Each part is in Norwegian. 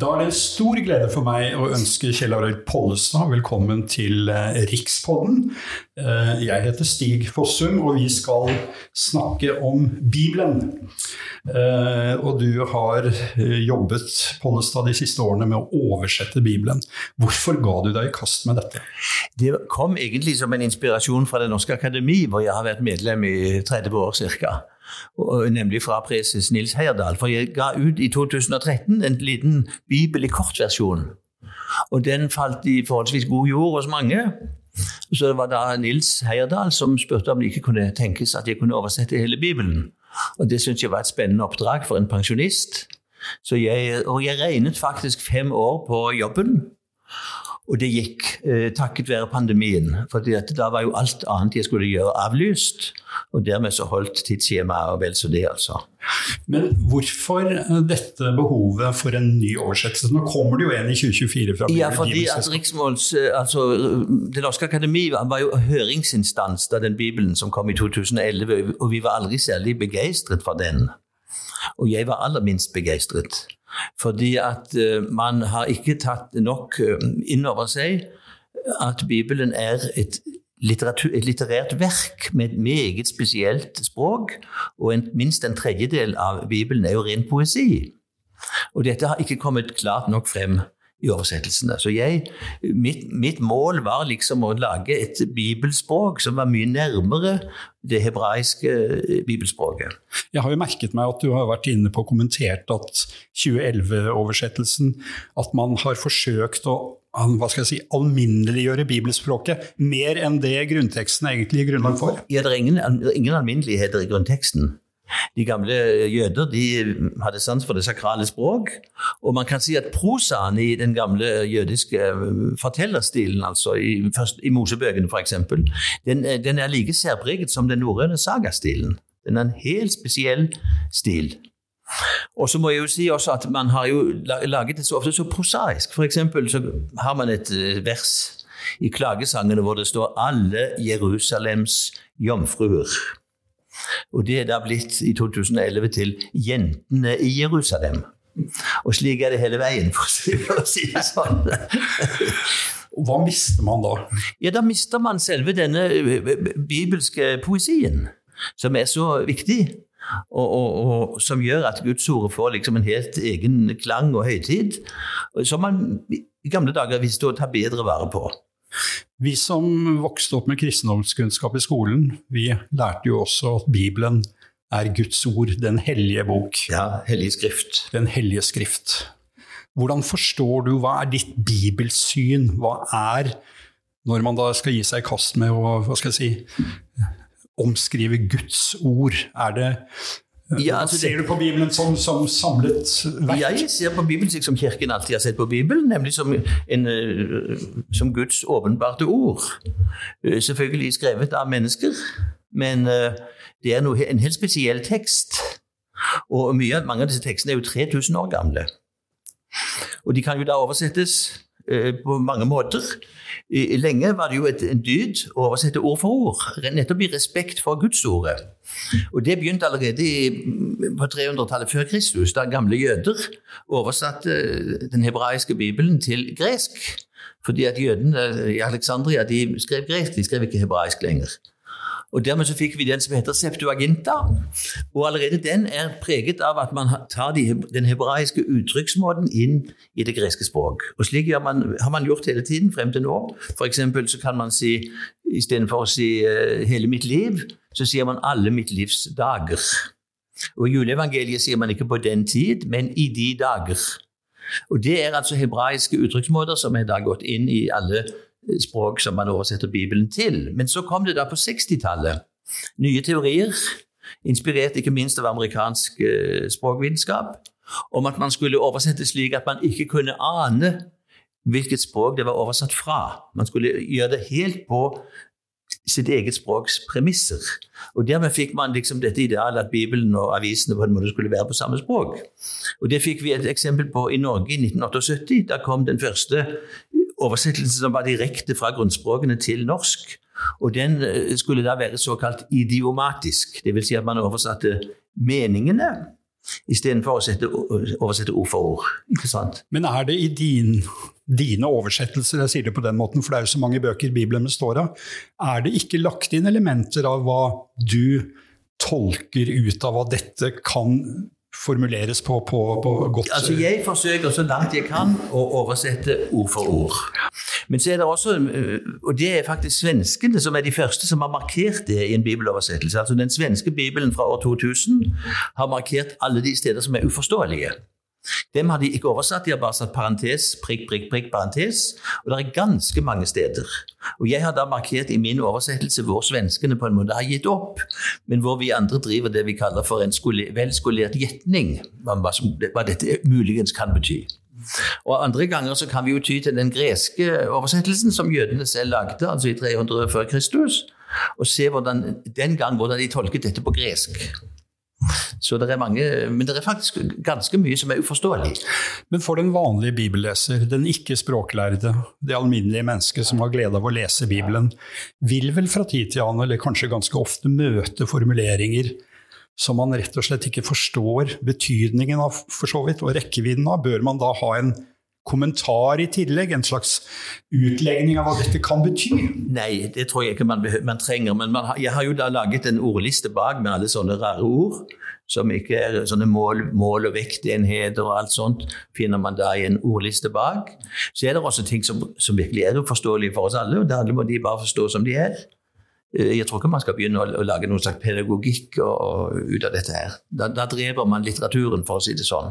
Da er det en stor glede for meg å ønske Kjell Arild Pollestad velkommen til eh, Rikspodden. Eh, jeg heter Stig Fossum, og vi skal snakke om Bibelen. Eh, og du har jobbet Pollestad de siste årene med å oversette Bibelen. Hvorfor ga du deg i kast med dette? Det kom egentlig som en inspirasjon fra Det norske akademi, hvor jeg har vært medlem i 30 år ca nemlig fra preses Nils Heyerdahl. For jeg ga ut i 2013 en liten bibel i kortversjon. Og den falt i forholdsvis god jord hos mange. Så det var da Nils Heyerdahl som spurte om det ikke kunne tenkes at jeg kunne oversette hele Bibelen. Og Det syntes jeg var et spennende oppdrag for en pensjonist. Jeg, og jeg regnet faktisk fem år på jobben. Og det gikk eh, takket være pandemien. For da var jo alt annet jeg skulle gjøre, avlyst. Og dermed så holdt tidsskjemaet vel så det, altså. Men hvorfor dette behovet for en ny oversettelse? Nå kommer det jo en i 2024 fra Ja, fordi at Riksmåls, eh, altså Det norske akademi var jo høringsinstans da den bibelen som kom i 2011, og vi var aldri særlig begeistret for den. Og jeg var aller minst begeistret. Fordi at uh, man har ikke tatt nok uh, inn over seg at Bibelen er et, et litterært verk med et meget spesielt språk, og en, minst en tredjedel av Bibelen er jo ren poesi. Og dette har ikke kommet klart nok frem i oversettelsene. Så jeg, mitt, mitt, mål var liksom å lage et bibelspråk som var mye nærmere det hebraiske eh, bibelspråket. Jeg har jo merket meg at du har vært inne på og kommentert at 2011-oversettelsen At man har forsøkt å hva skal jeg si, alminneliggjøre bibelspråket mer enn det grunnteksten egentlig gir grunnlag for? Ja, det er ingen, ingen alminneligheter i grunnteksten. De gamle jøder de hadde sans for det sakrale språk. Og man kan si at prosaen i den gamle jødiske eh, fortellerstilen, altså i, først, i Mosebøkene f.eks., den, eh, den er like særpreget som den norrøne sagastilen. Den er en helt spesiell stil. Og så må jeg jo si også at man har jo laget det så ofte så prosaisk. For eksempel så har man et eh, vers i klagesangene hvor det står 'Alle Jerusalems jomfruer'. Og det er da blitt i 2011 til 'Jentene i Jerusalem'. Og slik er det hele veien, for å si det sånn. Hva mister man da? Ja, Da mister man selve denne bibelske poesien, som er så viktig. Og, og, og som gjør at Guds ord får liksom en helt egen klang og høytid, som man i gamle dager visste å ta bedre vare på. Vi som vokste opp med kristendomskunnskap i skolen, vi lærte jo også at Bibelen er Guds ord, den hellige bok. Ja, hellige skrift. Den hellige skrift. Hvordan forstår du, hva er ditt bibelsyn? Hva er, når man da skal gi seg i kast med å hva skal jeg si, omskrive Guds ord, er det ja, altså ser du på Bibelen som, som, samlet verk? Jeg ser på Bibelen slik som Kirken alltid har sett på Bibelen, nemlig som, en, eh, som Guds åpenbarte ord. Eh, selvfølgelig skrevet av mennesker, men eh, det er noe, en helt spesiell tekst. Og mye, mange av disse tekstene er jo 3000 år gamle. Og de kan jo da oversettes på mange måter. Lenge var det jo et, en dyd å oversette ord for ord, nettopp i respekt for Gudsordet. Og Det begynte allerede på 300-tallet før Kristus, da gamle jøder oversatte den hebraiske bibelen til gresk. Fordi at jødene i Alexandria de skrev gresk, de skrev ikke hebraisk lenger. Og Dermed så fikk vi den som heter Septuaginta. Og allerede den er preget av at man tar de, den hebraiske uttrykksmåten inn i det greske språk. Og Slik man, har man gjort hele tiden frem til nå. Eksempel så kan man si istedenfor å si uh, 'hele mitt liv', så sier man 'alle mitt livs dager'. Og I juleevangeliet sier man ikke 'på den tid', men 'i de dager'. Og Det er altså hebraiske uttrykksmåter som er da gått inn i alle språk som man oversetter Bibelen til. Men så kom det da på 60-tallet nye teorier, inspirert ikke minst av amerikansk eh, språkvitenskap, om at man skulle oversette slik at man ikke kunne ane hvilket språk det var oversatt fra. Man skulle gjøre det helt på sitt eget språks premisser. Og Dermed fikk man liksom dette idealet at Bibelen og avisene på en måte skulle være på samme språk. Og Det fikk vi et eksempel på i Norge i 1978. Da kom den første oversettelsen som var direkte fra grunnspråkene til norsk. Og den eh, skulle da være såkalt idiomatisk, dvs. Si at man oversatte meningene istedenfor å sette, oversette ord for ord. ikke sant? Men er det i din, dine oversettelser, jeg sier det på den måten, for det er jo så mange bøker Bibelen består av, er det ikke lagt inn elementer av hva du tolker ut av hva dette kan formuleres på, på, på godt Altså Jeg forsøker så langt jeg kan å oversette ord for ord. Men så er det også, og det er faktisk svenskene som er de første som har markert det i en bibeloversettelse. Altså Den svenske bibelen fra år 2000 har markert alle de steder som er uforståelige. Dem har de ikke oversatt, de har bare satt parentes, prikk, prikk, prikk, parentes. Og det er ganske mange steder. Og jeg har da markert i min oversettelse hvor svenskene på en måte har gitt opp, men hvor vi andre driver det vi kaller for en velskolert gjetning, hva dette muligens kan bety. Og Andre ganger så kan vi jo ty til den greske oversettelsen som jødene selv lagde, altså i 300 før Kristus, og se hvordan, den gang hvordan de tolket dette på gresk. Så det er mange, Men det er faktisk ganske mye som er uforståelig. Men for den vanlige bibelleser, den ikke språklærde, det alminnelige mennesket som har glede av å lese Bibelen, vil vel fra tid til annen, eller kanskje ganske ofte, møte formuleringer som man rett og slett ikke forstår betydningen av, for så vidt, og rekkevidden av. Bør man da ha en kommentar i tillegg? En slags utlegning av hva dette kan bety? Nei, det tror jeg ikke man, man trenger. Men man, jeg har jo da laget en ordliste bak med alle sånne rare ord. Som ikke er sånne mål, mål og vektenheter og alt sånt, finner man da i en ordliste bak. Så er det også ting som, som virkelig er uforståelige for oss alle, og da må de bare forstå som de er. Eh, jeg tror ikke man skal begynne å lage noen slags pedagogikk og, og, ut av dette her. Da, da dreper man litteraturen, for å si det sånn.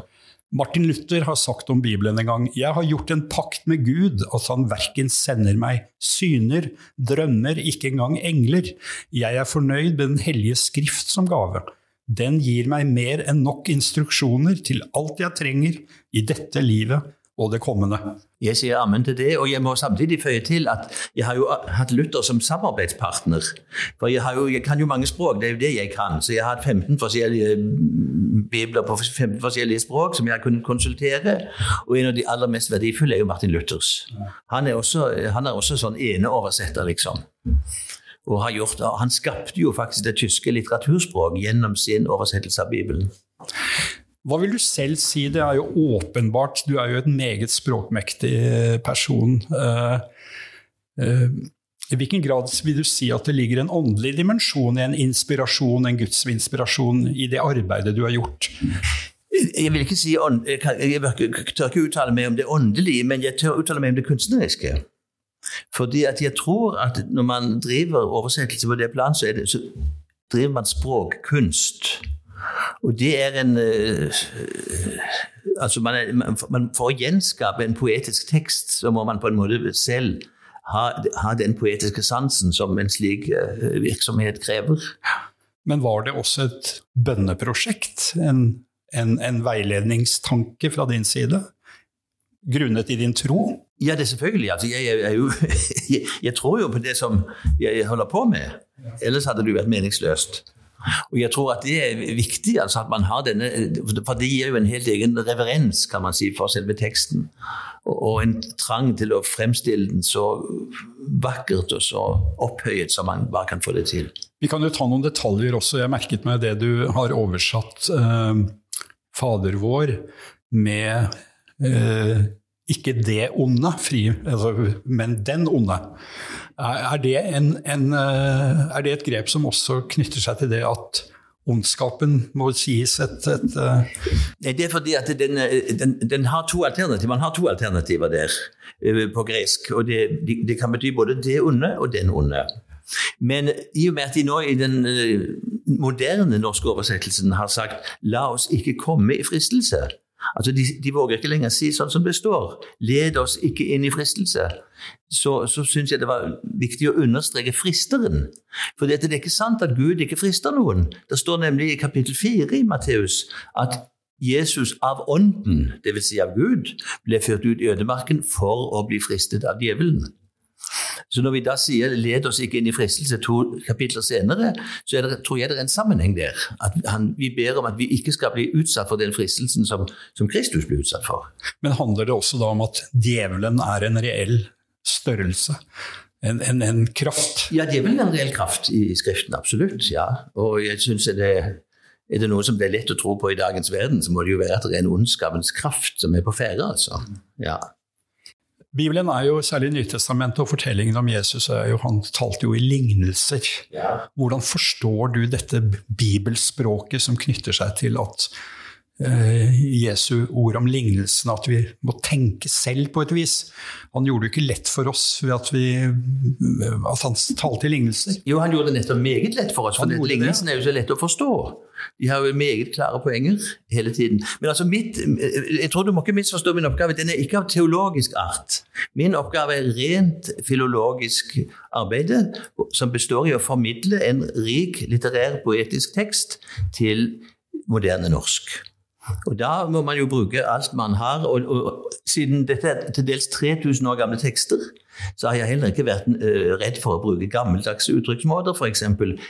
Martin Luther har sagt om Bibelen en gang jeg har gjort en pakt med Gud at han verken sender meg syner, drømmer, ikke engang engler. Jeg er fornøyd med Den hellige skrift som gave. Den gir meg mer enn nok instruksjoner til alt jeg trenger i dette livet og det kommende. Jeg sier ammen til det, og jeg må samtidig føye til at jeg har jo hatt Luther som samarbeidspartner. For jeg, jo, jeg, kan jo mange språk, det er jo det jeg kan. Så jeg har hatt 15 forskjellige bibler på 15 forskjellige språk som jeg har kunnet konsultere. Og en av de aller mest verdifulle er jo Martin Luthers. Han er også, han er også sånn eneoversetter, liksom. Og har gjort, han skapte jo faktisk det tyske litteraturspråk gjennom sin oversettelse av Bibelen. Hva vil du selv si? Det er jo åpenbart, du er jo et meget språkmektig eh, person. Uh, uh, I hvilken grad vil du si at det ligger en åndelig dimensjon i en inspirasjon, en gudsinspirasjon, i det arbeidet du har gjort? Jeg vil ikke si jeg, kan, jeg tør ikke uttale meg om det åndelige, men jeg tør uttale meg om det kunstneriske. Fordi at jeg tror at når man driver oversettelse på det plan, så, det, så driver man språkkunst. Og det er en uh, altså man er, man, For å gjenskape en poetisk tekst, så må man på en måte selv ha, ha den poetiske sansen som en slik uh, virksomhet krever. Men var det også et bønneprosjekt? En, en, en veiledningstanke fra din side? Grunnet i din tro? Ja, det er selvfølgelig. Altså, jeg, jeg, jo, jeg, jeg, tror jo på det som jeg holder på med. Ellers hadde det jo vært meningsløst. Og jeg tror at det er viktig altså at man har denne, for det gir jo en helt egen reverens kan man si, for selve teksten. Og, en trang til å fremstille den så vakkert og så opphøyet som man bare kan få det til. Vi kan jo ta noen detaljer også. Jeg merket meg det du har oversatt eh, Fader vår med eh, ikke det onde, fri, altså, men den onde. Er det, en, en, eh, er det, et grep som også knytter seg til det at ondskapen må sies et, et uh... Det er fordi at den, den, den, har to alternativer. Man har to alternativer der på gresk. og det, det, kan bety både det onde og den onde. Men i og med at de nå i den moderne norske oversettelsen har sagt 'la oss ikke komme i fristelse', Altså de, de, våger ikke lenger si sånn som det står. Led oss ikke inn i fristelse. Så, så syns jeg det var viktig å understreke fristeren. For det er ikke sant at Gud ikke frister noen. Det står nemlig i kapittel 4 i Matteus at Jesus av ånden, dvs. Si av Gud, ble ført ut i ødemarken for å bli fristet av djevelen. Så når vi da sier 'led oss ikke inn i fristelse' to kapitler senere, så det, tror jeg det er en sammenheng der. At han, Vi ber om at vi ikke skal bli utsatt for den fristelsen som, som Kristus ble utsatt for. Men handler det også da om at djevelen er en reell størrelse? En, en, en kraft? Ja, djevelen er en reell kraft i Skriften, absolutt. ja. Og jeg synes det Er det noe som det er lett å tro på i dagens verden, så må det jo være at det er en ondskapens kraft som er på ferde. altså. Ja. Bibelen er jo særlig Nytestamentet og fortellingen om Jesus. Er jo, han talte jo i lignelser. Ja. Hvordan forstår du dette bibelspråket som knytter seg til at eh, Jesu ord om lignelsen, at vi må tenke selv på et vis? Han gjorde det jo ikke lett for oss ved at, vi, at han talte i lignelser. Jo, han gjorde det nettopp meget lett for oss, for lignelsen er jo så lett å forstå. De har jo meget klare poenger hele tiden. Men altså mitt, jeg tror du må ikke misforstå min oppgave. Den er ikke av teologisk art. Min oppgave er rent filologisk arbeid som består i å formidle en rik litterær, poetisk tekst til moderne norsk. Og Da må man jo bruke alt man har. Og, og siden dette er til dels 3000 år gamle tekster, så har jeg heller ikke vært eh, redd for å bruke gammeldagse uttrykksmåter, f.eks.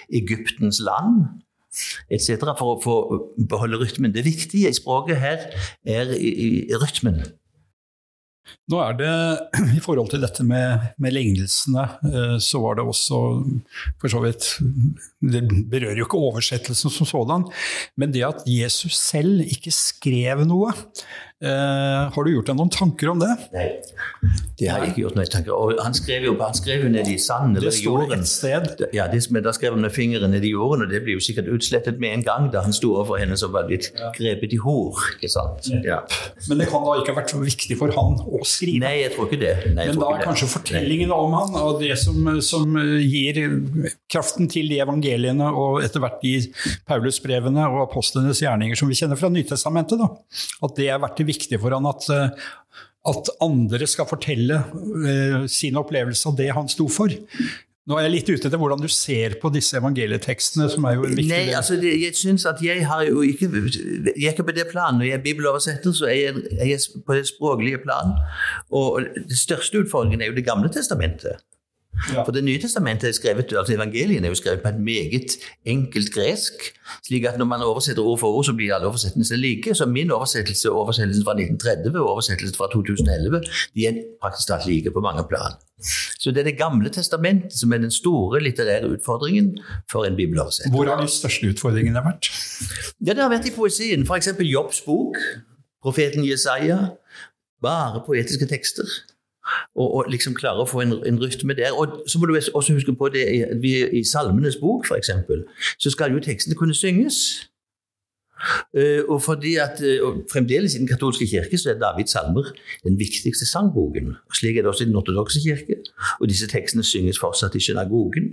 Egyptens land etc. for å få beholde rytmen. Det viktige i språket her er i, i rytmen. Nå er det, I forhold til dette med, med lignelsene, eh, så var det også for så vidt Det berører jo ikke oversettelsen som sådan, men det at Jesus selv ikke skrev noe. Eh, har du gjort deg noen tanker om det? Nei, det har jeg ikke gjort noen tanker Og Han skrev jo, han skrev jo ned i sanden eller i jorden. står jorden. et sted. Ja, det, men Da skrev han med fingeren ned i jorden, og det blir jo sikkert utslettet med en gang da han sto overfor henne som var blitt grepet i hor. ikke sant? Ja. Men det kan da ikke ha vært så viktig for han å skrive. Nei, jeg tror ikke det. Nei, Men da er det. kanskje fortellingen om han og det som, som gir kraften til de evangeliene og etter hvert de Paulusbrevene og apostlenes gjerninger som vi kjenner fra Nytestamentet, da. at det har vært det viktige for han at, eh, at andre skal fortelle eh, sin opplevelse av det han sto for. Nå er jeg litt ute etter hvordan du ser på disse evangelietekstene, som er jo en viktig Nei, altså det, jeg synes at jeg har jo ikke Jeg er ikke på det planet. Når jeg er bibeloversetter, så er jeg, jeg er på det språklige plan. Og det største utfordringen er jo Det gamle testamentet. Ja. For Det nye testamentet er skrevet, altså Evangeliene er jo skrevet på et meget enkelt gresk. slik at når man oversetter ord for ord, så blir alle oversettelsene like. Så min oversettelse, oversettelsen fra 1930 og oversettelsen fra 2011 de er praktisk talt like på mange plan. Så det er Det gamle testamentet som er den store litterære utfordringen for en bibeloversetter. Hvor har de største utfordringene vært? Ja, det har vært i poesien. F.eks. Jobbs bok, profeten Jesaja. Bare poetiske tekster. Og, og liksom klare å få en, en rytme der. Og så må du også huske på det i- vi, i Salmenes bok, f.eks., så skal jo tekstene kunne synges. Eh, og fordi at eh, og Fremdeles i den katolske kirke så er Davids salmer den viktigste sangboken. og Slik er det også i den ortodokse kirke. Og disse tekstene synges fortsatt i synagogen.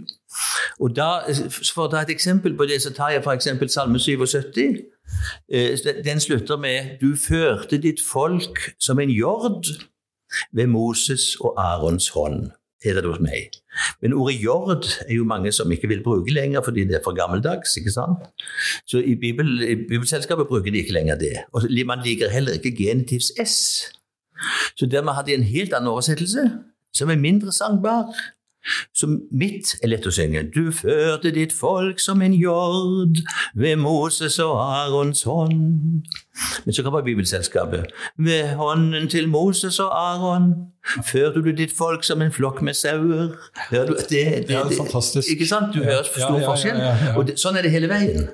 Og da, For å ta et eksempel på det, så tar jeg f.eks. Salme 77. Eh, Den slutter med Du førte ditt folk som en jord ved Moses og Arons hånd, heter det hos meg. Men ordet jord er jo mange som ikke vil bruke lenger fordi det er for gammeldags. ikke sant? Så i, Bibel, i Bibelselskapet bruker de ikke lenger det. Og man liker heller ikke genitivs S. Så dermed hadde de en helt annen oversettelse, som er mindre sangbar. Som mitt er lett å synge. Du førte ditt folk som en jord ved Moses og Arons hånd. Men så kommer Bibelselskapet. Ved hånden til Moses og Aron førte du ditt folk som en flokk med sauer. Hører du? Det, det, Ja, det, fantastisk. Ikke sant? Du hører stor forskjell. ja, ja. Og det, sånn er det hele veien.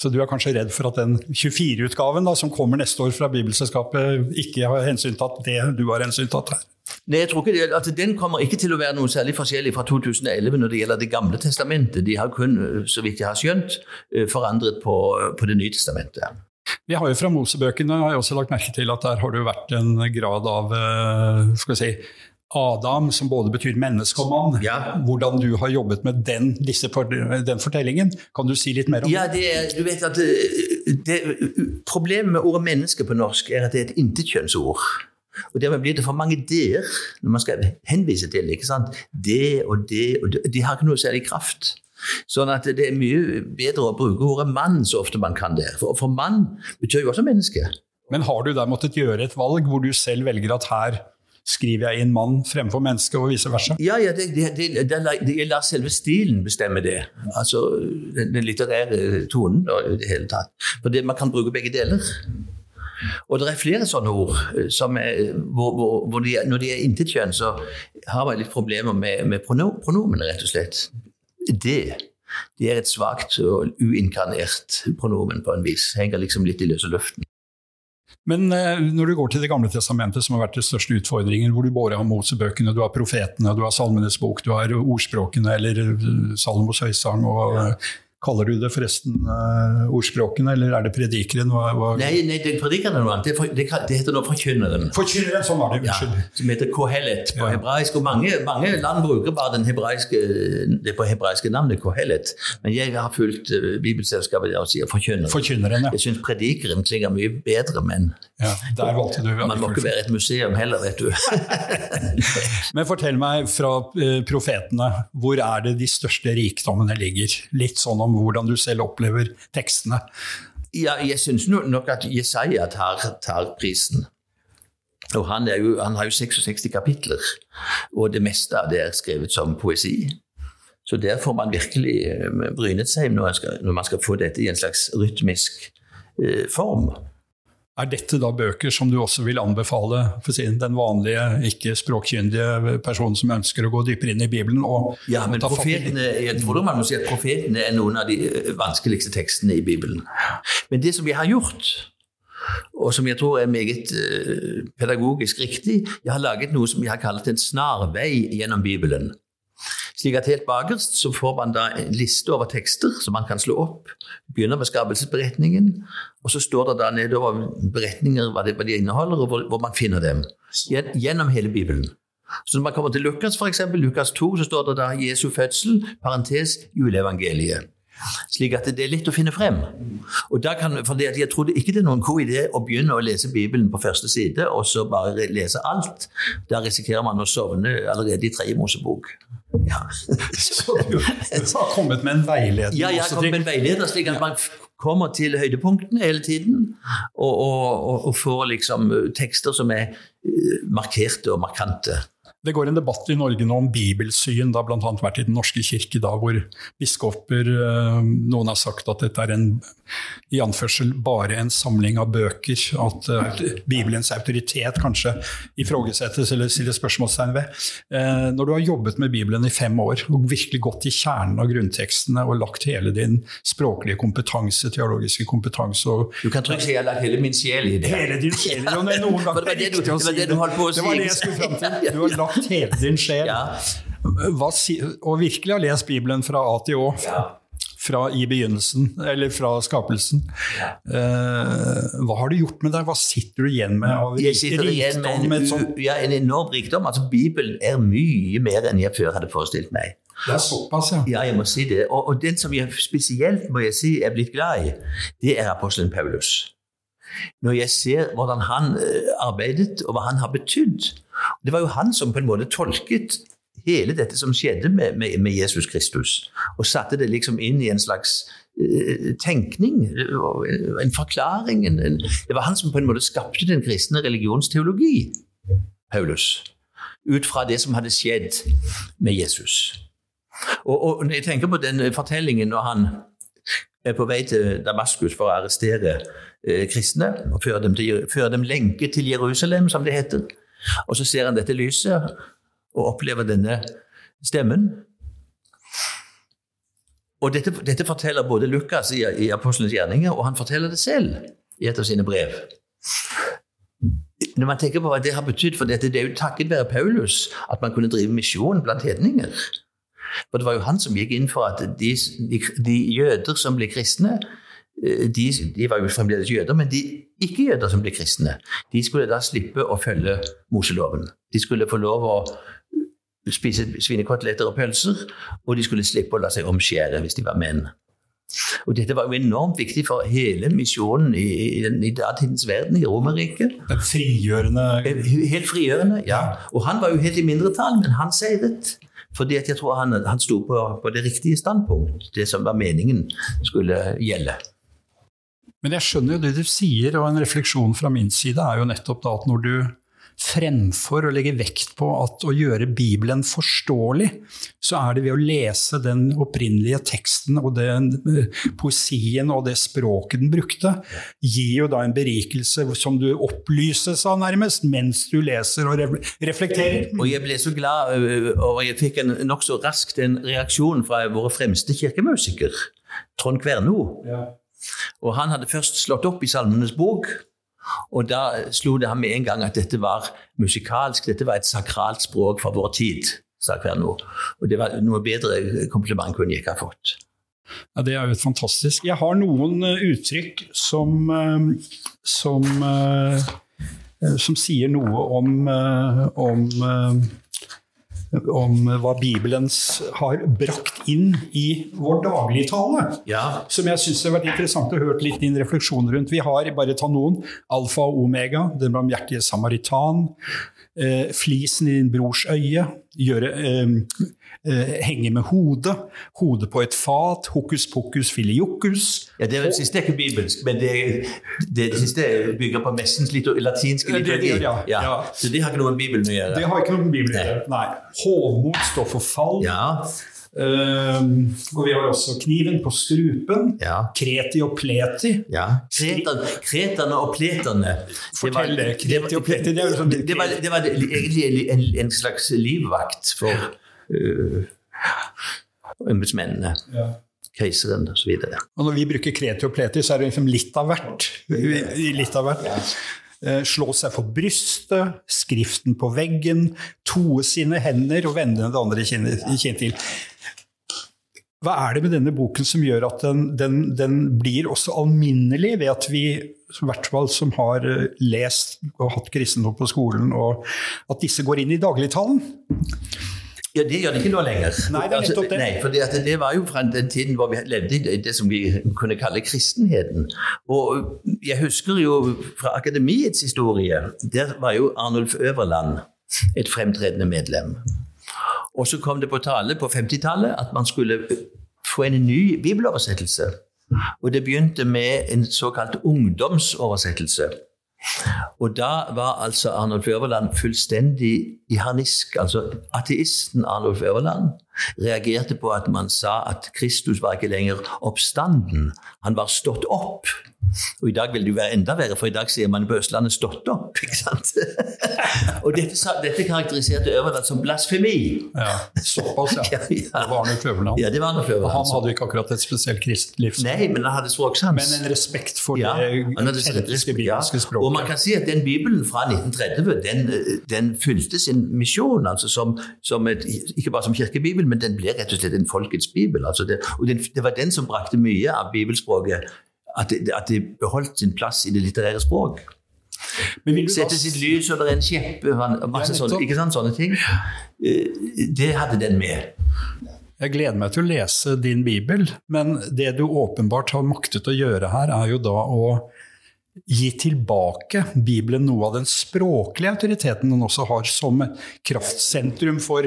Så du er kanskje redd for at den 24-utgaven som kommer neste år fra Bibelselskapet, ikke har hensyntatt det du har hensyntatt her? Nei, jeg tror ikke det, altså Den kommer ikke til å være noe særlig forskjellig fra 2011 når det gjelder Det gamle testamentet. De har kun, så vidt jeg har skjønt, eh, forandret på, på Det nye testamentet. Vi har jo fra Mosebøkene har jeg også lagt merke til at der har det jo vært en grad av eh, skal vi si, Adam, som både betyr menneske og mann. Ja. Hvordan du har jobbet med den, disse, den fortellingen. Kan du si litt mer om Ja, det er, du vet at det, det, Problemet med ordet menneske på norsk er at det er et intetkjønnsord. Og Dermed blir det for mange d-er når man skal henvise til ikke sant? Det og det og det. De har ikke noe særlig kraft. Sånn at det er mye bedre å bruke ordet mann så ofte man kan det. For, for mann betyr jo også menneske. Men har du der måttet gjøre et valg hvor du selv velger at her skriver jeg inn mann fremfor menneske, og vice versa? Ja, ja, det, det, det, det, det, jeg lar selve stilen bestemme det. Altså den, den litterære tonen og i det hele tatt. For man kan bruke begge deler. Og det er flere sånne ord eh, som er, hvor, hvor, hvor de, når de er intetkjønn, så har man litt problemer med, med prono, pronomene, rett og slett. Det. det er et svakt og uinkarnert pronomen på en vis. Henger liksom litt i løse luften. Men eh, når du går til Det gamle testamentet, som har vært den største utfordringen, hvor du både har Mosebøkene, du har profetene, du har Salmenes bok, du har ordspråkene eller eh, Salomos høysang og eh, Kaller du det forresten uh, ordspråkene, eller er det predikeren? Hva, hva? Nei, nei, det predikeren er noe annet. Det, for, det, det, heter nå forkynneren. Forkynneren, sånn var det. Unnskyld. Ja, som heter kohelet på ja. hebraisk. og mange, mange, land bruker bare den hebraiske, det på hebraiske navnet kohelet. Men jeg har fulgt uh, Bibelselskapet og sier forkynneren. forkynneren ja. Jeg syns predikeren klinger mye bedre, men ja, der valgte du. Man må ikke være et museum heller, vet du. men fortell meg fra uh, profetene, hvor er det de største rikdommene ligger? Litt sånn om hvordan du selv opplever tekstene. Ja, jeg syns nok at Jesaja tar, tar prisen. Og han, jo, han, har jo 66 kapitler, og det meste av det er skrevet som poesi. Så der får man virkelig eh, brynet seg når man skal, når man skal få dette i en slags rytmisk eh, form. Er dette da bøker som du også vil anbefale for sin, den vanlige, ikke språkkyndige personen som ønsker å gå dypere inn i Bibelen? ja, men profetene, jeg tror man må si at profetene er noen av de eh, vanskeligste tekstene i Bibelen. Men det som vi har gjort, og som jeg tror er meget uh, pedagogisk riktig, jeg har laget noe som jeg har kalt en snarvei gjennom Bibelen. Slik at helt bakerst så får man da en liste over tekster som man kan slå opp. Begynner med skapelsesberetningen, og så står det da nedover beretninger hva, de, hva de inneholder, og hvor, hvor, man finner dem. Gjennom hele Bibelen. Så når man kommer til Lukas, f.eks., Lukas 2, så står det da Jesu fødsel, parentes, juleevangeliet. Slik at det er litt å finne frem. Og da kan, for det, Jeg trodde ikke det er noen god idé å begynne å lese Bibelen på første side, og så bare lese alt. Da risikerer man å sovne allerede i tredje Mosebok. Ja. Så du, har kommet med en veileder? Ja, jeg har kommet med en veileder, slik at man kommer til høydepunktene hele tiden. Og, og, og får liksom tekster som er eh, markerte og markante. Det går en debatt i Norge nå om bibelsyn. Det har bl.a. vært i Den norske kirke, da, hvor biskoper eh, Noen har sagt at dette er en, i anførsel bare en samling av bøker. At uh, Bibelens autoritet kanskje ifrågasettes eller stilles spørsmålstegn ved. Uh, når du har jobbet med Bibelen i fem år og virkelig gått i kjernen av grunntekstene og lagt hele din språklige kompetanse, teologiske kompetanse og, Du kan trygt si jeg har lagt hele min sjel i det. Hele din sjel, jo, noen ganger det var det du, det var det du holdt på å si. Det var det jeg skulle fram til. Du har lagt lagt hele din sjel. Ja. Hva, og virkelig har lest Bibelen fra A til Å. Ja. Fra i begynnelsen, eller fra skapelsen. Uh, hva har du gjort med deg? Hva sitter du igjen med av jeg sitter igjen med en, sånt... ja, en enorm rikdom. Altså, Bibelen er mye mer enn jeg før hadde forestilt meg. Det er såpass, ja. Ja, jeg må si det. Og, og den som jeg spesielt må jeg si, er blitt glad i, det er apostelen Paulus når jeg ser hvordan han eh, arbeidet, og hva han har betydd. Det var jo han som på en måte tolket hele dette som skjedde med, med, med Jesus Kristus, og satte det liksom inn i en slags uh, tenkning, en forklaring. En, en, det var han som på en måte skapte den kristne religionsteologi, Paulus, ut fra det som hadde skjedd med Jesus. Og, og når jeg tenker på den fortellingen når han er på vei til Damaskus for å arrestere eh, kristne og føre dem, til, føre dem lenke til Jerusalem, som det heter. Og så ser han dette lyset og opplever denne stemmen. Og dette, dette forteller både Lukas i, i Apostelens gjerninger, og han forteller det selv i et av sine brev. Når man tenker på hva det har betydd for dette, det er jo takket være Paulus at man kunne drive misjon blant hedninger. For det var jo han som gikk inn for at de, de, de jøder som ble kristne, de, de, var jo fremdeles jøder, men de ikke-jøder som ble kristne, de skulle da slippe å følge Moseloven. De skulle få lov å spise svinekoteletter og pølser, og de skulle slippe å la seg omskjære hvis de var menn. Og Dette var jo enormt viktig for hele misjonen i, i, i datidens verden, i Romerriket. Frigjørende eh, Helt frigjørende, ja. Og han var jo helt i mindretall, men han seiret. Fordi jeg tror han, han sto på, på, det riktige standpunkt, det som var meningen skulle gjelde. Men jeg skjønner jo det du sier, og en refleksjon fra min side er jo nettopp da at når du fremfor å legge vekt på at å gjøre Bibelen forståelig, så er det ved å lese den opprinnelige teksten og den eh, poesien og det språket den brukte, gir jo da en berikelse som du opplyses av nærmest mens du leser og reflekterer. Og jeg ble så glad, og jeg fikk en nokså raskt en reaksjon fra våre fremste kirkemusiker, Trond Kverno. Ja. Og han hadde først slått opp i Salmenes bok. Og da slo det ham med en gang at dette var musikalsk, dette var et sakralt språk for vår tid, sa Kverno. Og det var noe bedre kompliment kunne jeg ikke ha fått. Ja, Det er jo fantastisk. Jeg har noen uh, uttrykk som, uh, som, uh, som sier noe om, om om hva Bibelen har brakt inn i vår dagligtale. Ja. Som jeg syns har vært interessant å høre litt din refleksjon rundt. Vi har, bare ta noen, alfa og omega, den barmhjertige samaritan, eh, flisen i din brors øye, gjøre, eh, eh, henge med hodet, hodet på et fat, hokus pokus filiokus. Ja, Det, det siste er ikke bibelsk, men det, det, det siste bygger på messens latinske liturgi. Ja, ja. ja, Så det har ikke noe med Bibelen å gjøre? Det har ikke noe med Bibelen å gjøre, nei. Hovmod står for fall. Ja. Um, og vi har også kniven på strupen. Ja. Kreti og pleti. Ja. Kretan, kretane og pletane. Fortell det. Kreti og pleti. Det, det, sånn det, var, det var, egentlig en, en, slags livvakt for uh, embetsmennene. Ja. Keiseren osv. Og når vi bruker kreti og pleti, så er det liksom litt av hvert. Litt av hvert. Ja. Eh, slå seg for brystet, skriften på veggen, toe sine hender og vende det andre kinnet til. Hva er det med denne boken som gjør at den, den, den blir også alminnelig, ved at vi i hvert fall som har eh, lest og hatt kristendom på skolen, og at disse går inn i dagligtalen? Ja, Det gjør det ikke nå lenger. Nei, det er nettopp det. Altså, nei, for det, var jo fra den tiden hvor vi levde i det som vi kunne kalle kristenheten. Og Jeg husker jo fra akademiets historie, der var jo Arnulf Øverland et fremtredende medlem. Og så kom det på tale på 50-tallet at man skulle få en ny bibeloversettelse. Og det begynte med en såkalt ungdomsoversettelse. Og da var altså Arnulf Øverland fullstendig i harnisk. Altså ateisten Arnulf Øverland reagerte på at man sa at Kristus var ikke lenger oppstanden, han var stått opp. Og i dag vil det jo være enda verre, for i dag sier man på Østlandet 'stått opp'. ikke sant? og dette, dette, karakteriserte Øverland som blasfemi. Ja, Såpass, ja. ja, ja. Det var Arne Kløverland. Ja, det var Arne Kløverland. Han hadde ikke akkurat et spesielt kristent. Nei, men han hadde språksans. Men en respekt for ja, det autentiske bibelske språket. Og man kan si at den Bibelen fra 1930 den, den fylte sin misjon, altså som, som et, ikke bare som kirkebibel, men den ble rett og slett en folkets bibel. Altså det, og det, det var den som brakte mye av bibelspråket at det, at det beholdt sin plass i det litterære språk. Sette sitt lys under en kjeppe, masse sånne, ikke sant, sånne ting. Eh, det hadde den med. Jeg gleder meg til å lese din bibel, men det du åpenbart har maktet å gjøre her, er jo da å gi tilbake Bibelen noe av den språklige autoriteten den også har som kraftsentrum for,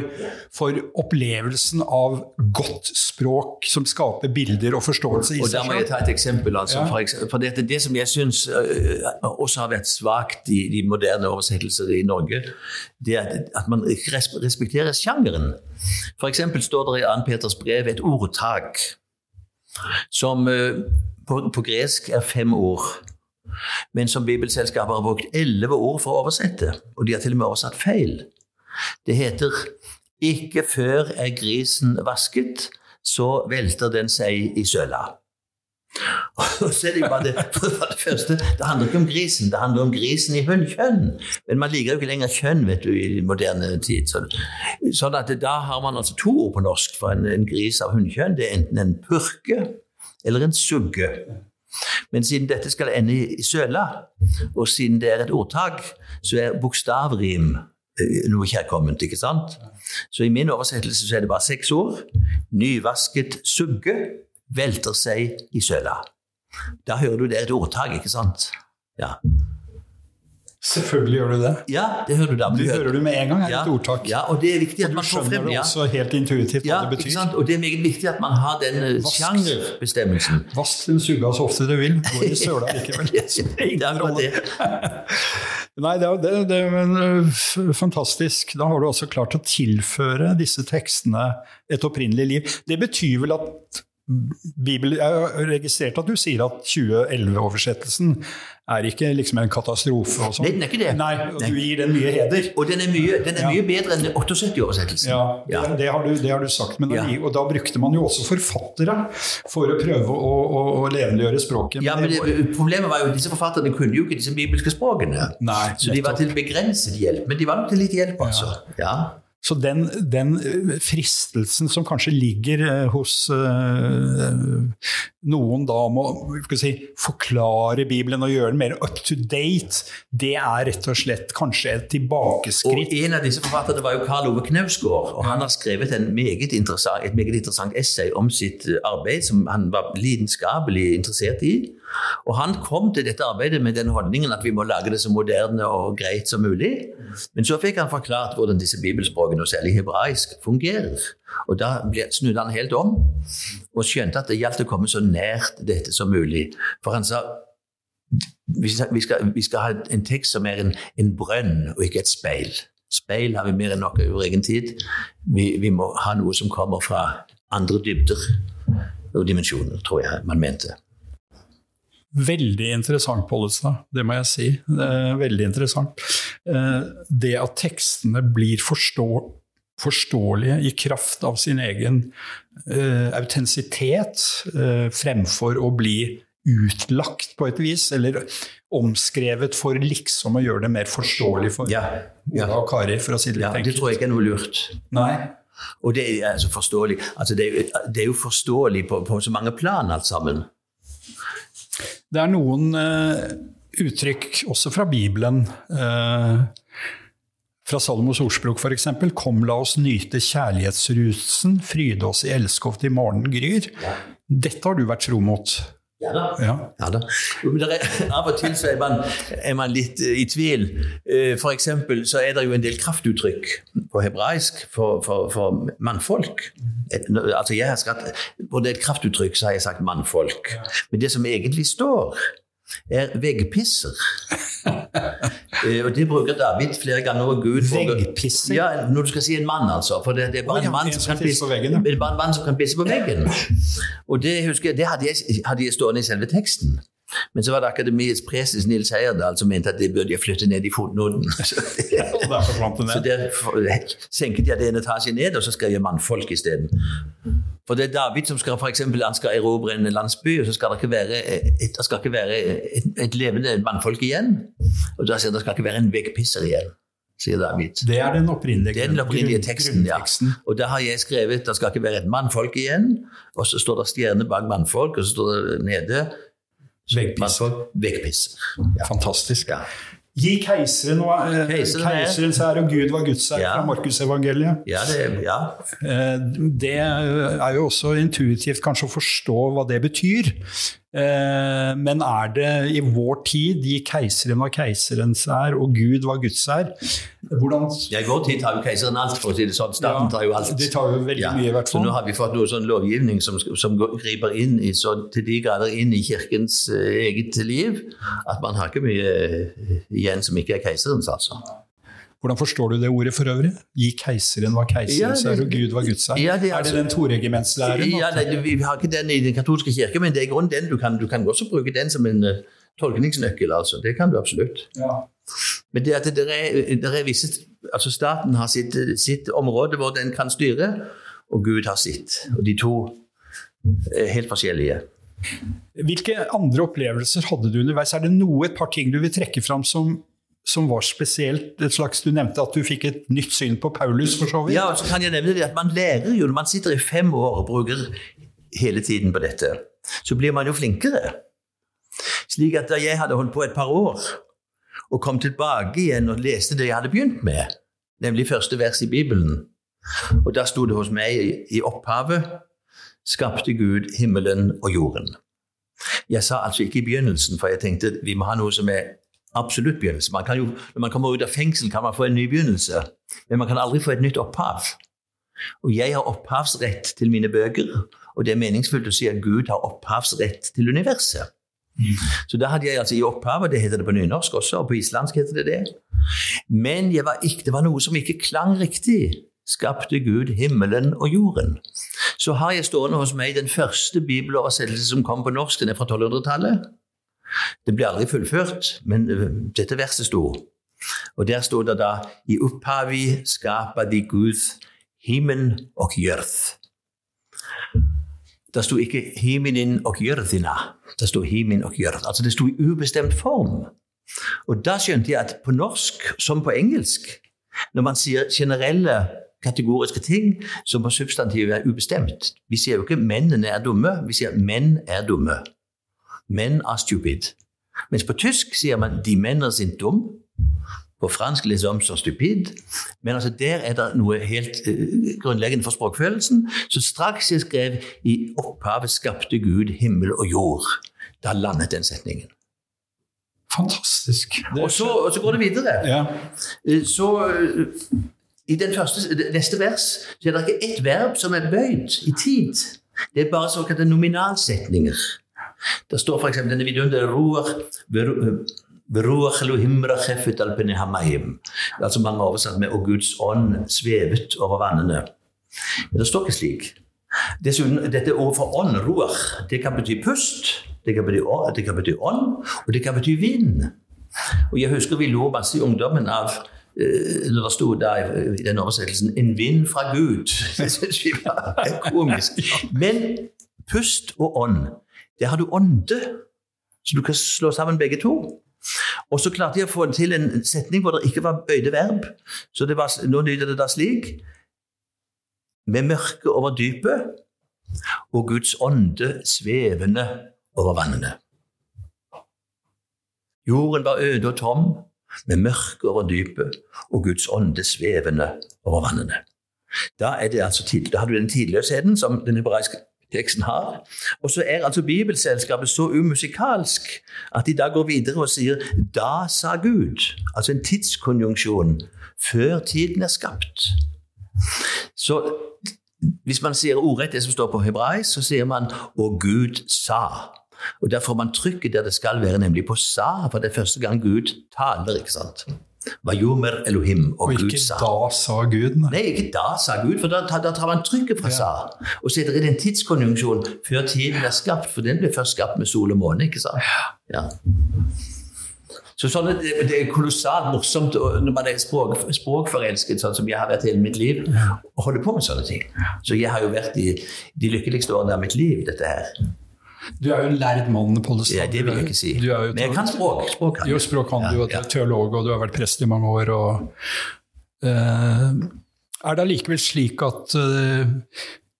for opplevelsen av godt språk som skaper bilder og forståelse i seg selv. Og Da må jeg ta et eksempel. Altså, ja. for, for det, det, som jeg syns uh, også har vært svakt i de moderne oversettelser i Norge, det er at, man respekterer sjangeren. F.eks. står det i 2. Peters brev et ordtak som uh, på, på gresk er fem ord men som Bibelselskapet har brukt elleve ord for å oversette. Og de har til og med oversatt feil. Det heter 'Ikke før er grisen vasket, så velter den seg i søla'. Og så er det, bare det, for det første, det handler ikke om grisen, det handler om grisen i hundkjønn, Men man liker jo ikke lenger kjønn vet du, i moderne tid. Så, sånn at Da har man altså to ord på norsk for en, en gris av hunnkjønn. Det er enten en purke eller en sugge. Men siden dette skal ende i søla, og siden det er et ordtak, så er bokstavrim eh, noe kjærkomment. ikke sant? Så i min oversettelse så er det bare seks ord. Nyvasket sugge velter seg i søla. Da hører du det er et ordtak, ikke sant? Ja. Selvfølgelig gjør du det. Ja, det hører du da. Du hører du med en gang, er ja, et ordtak. Ja, og det er viktig at man får skjønner frem det ja. også helt intuitivt hva Ja, det ikke betyr. sant? Og det er meget viktig at man har den eh, sjangerbestemmelsen. Vask den suga så ofte du vil, går i søla likevel. Det er Det. Nei, det er, det, det er men, f- fantastisk. Da har du også klart å tilføre disse tekstene et opprinnelig liv. Det betyr vel at Bibel, Jeg har registrert at du sier at 2011-oversettelsen er ikke liksom en katastrofe og sånn. Nei, den er ikke det. Nei, og du gir den mye heder. Og den er mye, den er Ja. mye bedre enn 78-oversettelsen. Ja, det, det, har du, det har du sagt. Men Ja. alli- Og da brukte man jo også forfattere for å prøve å, å, å levendegjøre språket. Ja, men det, Problemet var jo at disse forfatterne kunne jo ikke disse bibelske språkene. Nei, så de var til begrenset hjelp. Men de var nok til litt hjelp, altså. Ja. Så den, den eh, fristelsen som kanskje ligger eh, hos eh, noen da om å si, forklare Bibelen og gjøre den mer up to date, det er rett og slett kanskje et tilbakeskritt. Og en av disse forfatterne var jo Karl Ove Knausgård. og Han har skrevet meget et meget interessant essay om sitt arbeid, som han var lidenskapelig interessert i. Og han kom til dette arbeidet med den holdningen at vi må lage det så moderne og greit som mulig. Men så fikk han forklart hvordan disse bibelspråkene, og særlig hebraisk, fungerer. Og da snudde han helt om og skjønte at det gjaldt å komme så nært dette som mulig. For han sa vi skal, vi skal, ha en tekst som er en, en brønn og ikke et speil. Speil har vi mer enn nok av i vår egen tid. Vi, vi må ha noe som kommer fra andre dybder og dimensjoner, tror jeg man mente. Veldig interessant, Pollestad. Det må jeg si. Veldig interessant. Eh, Det at tekstene blir forstå, forståelige i kraft av sin egen uh, autentisitet, uh, fremfor å bli utlagt på et vis, eller omskrevet for liksom å gjøre det mer forståelig for Ja, ja. Ola og Kari, for å si det ja litt det tror jeg ikke er noe lurt. Nei. Og det er altså forståelig. Altså det, er, det er jo forståelig på, på så mange plan, alt sammen. Det er noen uh, uttrykk, også fra Bibelen, eh, fra Salomos ordspråk f.eks.: Kom, la oss nyte kjærlighetsrusen, fryde oss i elskov til morgenen gryr. Dette har du vært tro mot. Ja da. Ja. Ja da. Er, av og til så er man, er man litt eh, i tvil. Eh, For eksempel så er det jo en del kraftuttrykk på hebraisk for, for, for mannfolk. Altså jeg har sagt, Både det et kraftuttrykk, så har jeg sagt mannfolk. Men det som egentlig står, er veggpisser. Eh, Og det bruker David flere ganger. Og Gud Veggpisser? Ja, når du skal si en mann, altså. For det, det er bare ja, en mann som som kan pisse på veggen, det er bare en mann som kan pisse på veggen. Og det husker jeg, det hadde jeg, hadde jeg stående i selve teksten. Men så var det akademiets preses Nils Heyerdahl som mente at det burde jeg flytte ned i fotnoten. Så, det så der senket jeg det en etasje ned, og så skrev jeg mannfolk isteden. For det er David som skal for eksempel, han skal erobre en landsby, og så skal det ikke være et, det skal ikke være et, et levende mannfolk igjen. Og da sier det skal ikke være en veggpisser igjen, sier David. Det er den opprinnelige, den opprinnelige teksten, ja. Og da har jeg skrevet det skal ikke være et mannfolk igjen. Og så står det stjerne bak mannfolk, og så står det nede Veggpisser. mannfolk, Ja. Fantastisk. Ja. Gi keiseren og eh, Keiseren er- keiserens ære og Gud var Guds ære Ja. fra Markusevangeliet. Ja, det, ja. Eh, Det er jo også intuitivt kanskje å forstå hva det betyr. Eh, Men er det i vår tid gi keiseren hva keiserens er, og Gud hva Guds er? Hvordan ja, I vår tid tar jo keiseren alt, for å si det sånn. Staten tar jo alt. de tar jo veldig mye i hvert fall. Så nå har vi fått noe sånn lovgivning som, som griper inn i, så til de grader inn i kirkens eh, eget liv at man har ikke mye eh, igjen som ikke er keiserens, altså. Hvordan forstår du det ordet for øvrig? Gi keiseren hva keiseren Ja, det- er, og Gud hva Guds er. Ja, det er er det altså- den toregimentslæren? Ja, nei, vi har ikke den i den katolske kirke, men det er i grunnen den du kan, du kan også bruke den som en uh, tolkningsnøkkel. altså. Det kan du absolutt. Ja. Men det at det er, det er visse, altså staten har sitt, sitt område hvor den kan styre, og Gud har sitt. Og de to er helt forskjellige. Hvilke andre opplevelser hadde du underveis? Er det noe, et par ting du vil trekke fram som, som var spesielt? Et slags, Du nevnte at du fikk et nytt syn på Paulus, for så vidt. Ja, så kan jeg nevne det at Man lærer jo når man sitter i fem år og bruker hele tiden på dette. Så blir man jo flinkere. Slik at da jeg hadde holdt på et par år og kom tilbake igjen og leste det jeg hadde begynt med, nemlig første vers i Bibelen, og da sto det hos meg i opphavet skapte Gud himmelen og jorden. Jeg sa altså ikke i begynnelsen, for jeg tenkte vi må ha noe som er absolutt begynnelse. Man jo, når man kommer ut av fengsel, kan man få en ny begynnelse, men man kan aldri få et nytt opphav. Og jeg har opphavsrett til mine bøker, og det er meningsfullt å si at Gud har opphavsrett til universet. Så da hadde jeg altså i opphavet, det heter det på nynorsk også, og på islandsk heter det det. Men var ikke, det var noe som ikke klang riktig. Skapte Gud himmelen og jorden. Så har jeg stående hos meg den første bibeloversettelse som kom på norsk. Den er fra 1200-tallet. Det ble aldri fullført, men øh, dette verset sto. Og der sto det da I opphavet skapa de Gud himmel og jørth. Det sto ikke 'himmelen og jørthina. Det sto himin og jørth. Altså det sto i ubestemt form. Og da skjønte jeg at på norsk, som på engelsk, når man sier generelle kategoriske ting, så må substantivet være ubestemt Vi sier jo ikke 'mennene er dumme', vi sier 'menn er dumme'. Men are stupid. Mens på tysk sier man 'de mennene sind dum'. På fransk les hommes sont stupides. Men altså der er det noe helt uh, grunnleggende for språkfølelsen. Så straks jeg skrev 'I opphavet skapte Gud himmel og jord', da landet den setningen. Fantastisk. Og så, og så, går det videre. Ja. Eh, så uh, i den første, neste vers så er det ikke ett verb som er bøyd i tid. Det er bare såkalte nominalsetninger. Det står f.eks. denne videoen det roer, Altså mange oversatt med 'og Guds ånd svevet over vannene'. Men det står ikke slik. Dessuten, dette for ånd, roer, det kan bety pust, det kan bety, det kan bety ånd, og det kan bety vind. Og Jeg husker vi lo masse i ungdommen av Eh, når det sto der i den oversettelsen 'En vind fra Gud'. Det syns vi var komisk. Men pust og ånd, det har du ånde. Så du kan slå sammen begge to. Og så klarte jeg å få til en setning hvor det ikke var bøyde verb. Så det var, nå lyder det da slik Med mørket over dypet og Guds ånde svevende over vannene. Jorden var øde og tom, med mørke over dypet og Guds ånde svevende over vannene. Da, er det altså, da har du den tidløsheten som den hebraiske teksten har. Og så er altså Bibelselskapet så umusikalsk at de da går videre og sier 'da sa Gud'. Altså en tidskonjunksjon før tiden er skapt. Så hvis man sier ordrett det som står på hebraisk, så sier man 'og Gud sa'. Og Der får man trykket der det skal være, nemlig på sa, for det er første gang Gud taler. ikke sant? Vajomer Elohim, og, og Gud sa. Og ikke da sa Gud? Nei. nei, ikke da sa Gud, for da, da tar man trykket fra ja. sa. Og så er det en tidskonjunksjon før tiden er skapt, for den ble først skapt med sol og måne. ikke sant? Ja. Så sånn, det, det, er kolossalt morsomt når man er språk, språkforelsket, sånn som jeg har vært hele mitt liv, å holde på med sånne ting. Så jeg har jo vært i de lykkeligste årene av mitt liv, dette her. Du er jo en lærd mann, Pollestad. Ja, det vil jeg ikke si. Men jeg kan språk. Språk kan jo, språk kan du, og du er teolog, og du har vært prest i mange år. Og, uh, er det allikevel slik at uh,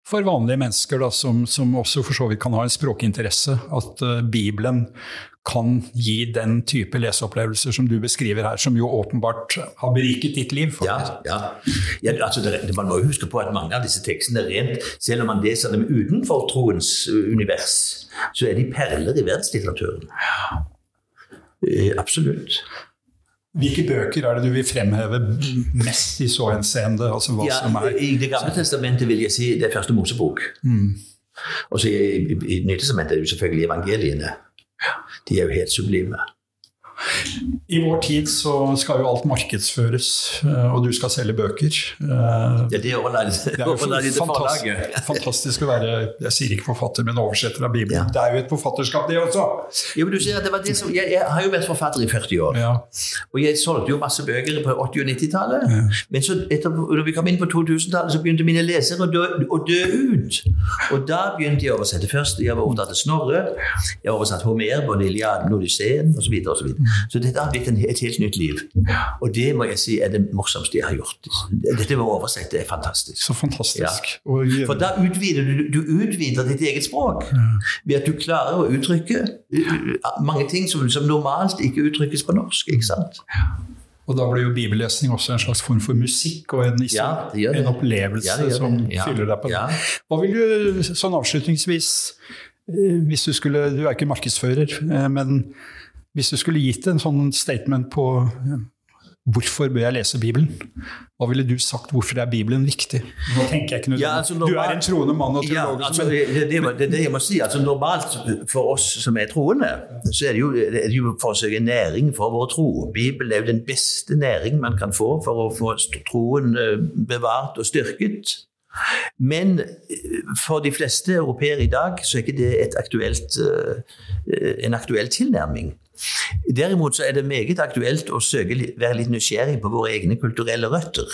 for vanlige mennesker da, som, som, også for så vidt kan ha en språkinteresse, at uh, Bibelen kan gi den type leseopplevelser som du beskriver her, som jo åpenbart har beriket ditt liv? Ja, ja. ja altså det, man må jo huske på at mange av disse tekstene rent, selv om man leser dem utenfor troens univers, så er de perler i verdenslitteraturen. Ja. Eh, absolutt. Hvilke bøker er det du vil fremheve mest i så henseende? Altså ja, I Det gamle testamentet vil jeg si det er første Mosebok. Mm. Og så i, i, i Nytestamentet er det jo selvfølgelig evangeliene. De er jo helt sublime. I vår tid så skal jo alt markedsføres, eh, og du skal selge bøker. Eh, ja, det er det er jo Fantastisk å være jeg sier ikke forfatter, men oversetter av Bibelen. Ja. Det er jo et forfatterskap, det også. Jo, men du ser at det var det som, jeg, jeg har jo vært forfatter i 40 år. Ja. Og jeg solgte jo masse bøker på 80- og 90-tallet. Ja. Men så etter, når vi kom inn på 2000-tallet, så begynte mine lesere å dø, å dø, ut. Og da begynte jeg å oversette. Først jeg var opptatt av Snorre, jeg oversatt Homer, både Iliaden, Odysseen osv. Så dette har blitt et helt nytt liv. Og det må jeg si er det morsomste jeg har gjort. Dette med å oversette er fantastisk. Så fantastisk. Ja. For da utvider du, du utvider ditt eget språk ved at du klarer å uttrykke mange ting som, som normalt ikke uttrykkes på norsk. ikke sant? Og da blir jo bibellesning også en slags form for musikk og en, ja, en opplevelse ja, som ja. fyller deg på det. Hva vil du sånn avslutningsvis, eh, hvis du skulle Du er ikke markedsfører, eh, men Hvis du skulle gitt en sånn statement på Hvorfor bør jeg lese Bibelen? Hva ville du sagt? Hvorfor er Bibelen viktig? Nå tenker jeg ikke Ja, altså, Du er en troende mann og Ja, teolog. altså, det, det, det, det jeg må si, altså Normalt for oss som er troende, så er det jo, det er jo for å søke næring for vår tro. Bibelen er jo den beste næring man kan få for å få troen eh, bevart og styrket. Men eh, for de fleste europeere i dag så er ikke det et aktuelt, eh, en aktuell tilnærming. Derimot så er det meget aktuelt å søke, være litt nysgjerrig på våre egne kulturelle røtter.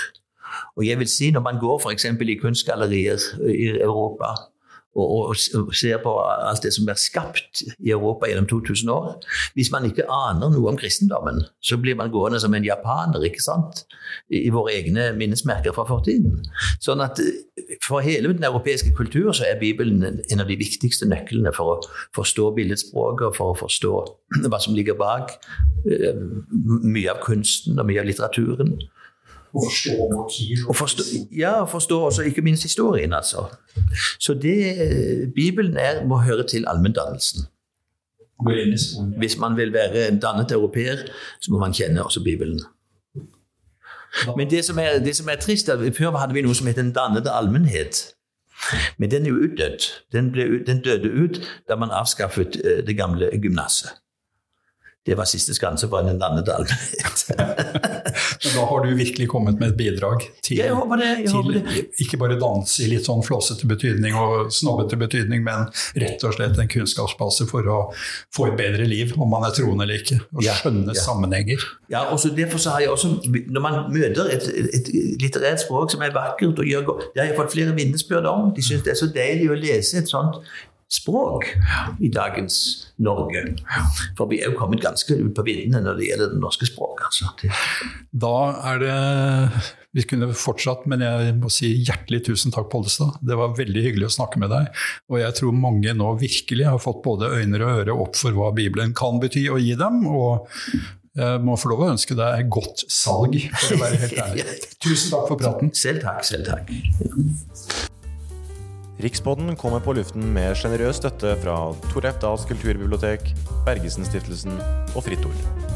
Og jeg vil si Når man går f.eks. i kunstgallerier i Europa og, og, og ser på alt det som er skapt i Europa gjennom 2000 år Hvis man ikke aner noe om kristendommen, så blir man gående som en japaner ikke sant? i, i våre egne minnesmerker fra fortiden. Sånn at eh, For hele den europeiske kultur så er Bibelen en- av de viktigste nøklene for å forstå billedspråket og for å forstå hva som ligger bak eh, mye av kunsten og mye av litteraturen. Å forstå vår tid. Og forstå, ja, forstå også ikke minst historien, altså. Så det, Bibelen er, må høre til allmenndannelsen. Hvis man vil være en dannet europeer, så må man kjenne også Bibelen. Men det som er, det som er trist, er at før hadde vi noe som het den dannede allmennhet. Men den er jo utdødd. Den, den døde ut da man avskaffet eh, det gamle gymnaset. Det var siste skanse for den Nannedal. Men da har du virkelig kommet med et bidrag til, Jeg håper det. Jeg håper det. til ikke bare dans i litt sånn flåsete betydning og snobbete betydning, men rett og slett en kunnskapsbase for å få et bedre liv, om man er troende eller ikke, og skjønne ja. sammenhenger. Ja, og Derfor så har jeg også, når man møter et, et litterært språk som er vakkert og gjør godt Det har jeg fått flere vitnesbyrd om. De syns det er så deilig å lese et sånt språk i dagens Norge. For vi er jo kommet ganske ut på viddene når det gjelder det norske språket. Altså. Da er det Vi kunne fortsatt, men jeg må si hjertelig tusen takk, Pollestad. Det var veldig hyggelig å snakke med deg. Og jeg tror mange nå virkelig har fått både øyne og ører opp for hva Bibelen kan bety og gi dem. og jeg må få lov å ønske deg godt salg, for å være helt ærlig. Tusen takk for praten. selv takk, selv takk. Rikspodden kommer på luften med sjenerøs støtte fra Tor F. Dahls kulturbibliotek, Bergesen-stiftelsen og Fritt Ord.